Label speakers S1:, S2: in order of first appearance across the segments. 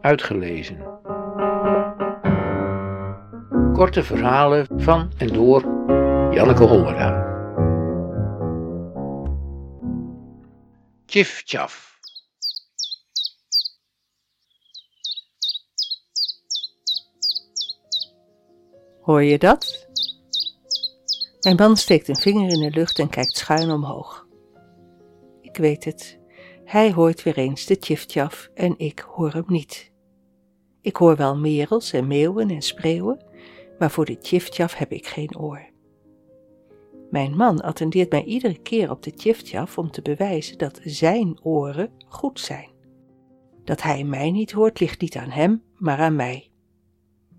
S1: uitgelezen. Korte verhalen van en door Janneke Hollera. Tjif tjaf.
S2: Hoor je dat? Mijn man steekt een vinger in de lucht en kijkt schuin omhoog. Ik weet het. Hij hoort weer eens de tjiftjaf en ik hoor hem niet. Ik hoor wel merels en meeuwen en spreeuwen, maar voor de tjiftjaf heb ik geen oor. Mijn man attendeert mij iedere keer op de tjiftjaf om te bewijzen dat zijn oren goed zijn. Dat hij mij niet hoort ligt niet aan hem, maar aan mij.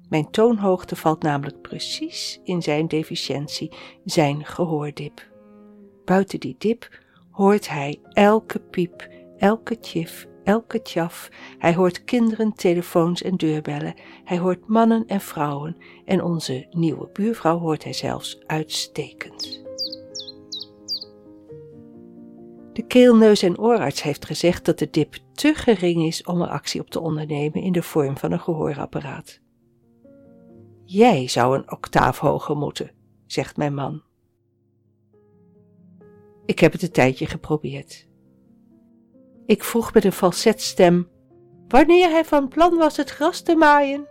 S2: Mijn toonhoogte valt namelijk precies in zijn deficiëntie, zijn gehoordip. Buiten die dip hoort hij elke piep, elke tjif, elke tjaf. Hij hoort kinderen, telefoons en deurbellen. Hij hoort mannen en vrouwen. En onze nieuwe buurvrouw hoort hij zelfs uitstekend. De keelneus- en oorarts heeft gezegd dat de dip te gering is om er actie op te ondernemen in de vorm van een gehoorapparaat. Jij zou een octaaf hoger moeten, zegt mijn man. Ik heb het een tijdje geprobeerd. Ik vroeg met een falsetstem wanneer hij van plan was het gras te maaien.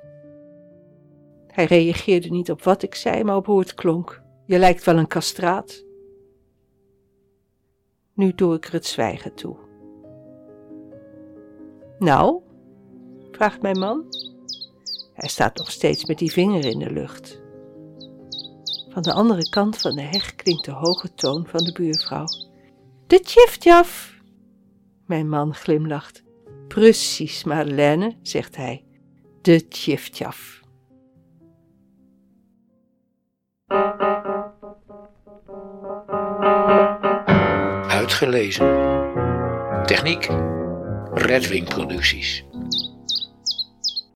S2: Hij reageerde niet op wat ik zei, maar op hoe het klonk. Je lijkt wel een kastraat. Nu doe ik er het zwijgen toe. Nou, vraagt mijn man. Hij staat nog steeds met die vinger in de lucht. Van de andere kant van de heg klinkt de hoge toon van de buurvrouw. De tjiftjaf! Mijn man glimlacht. Precies, Madeleine, zegt hij. De tjiftjaf.
S1: Uitgelezen. Techniek. Redwing Producties.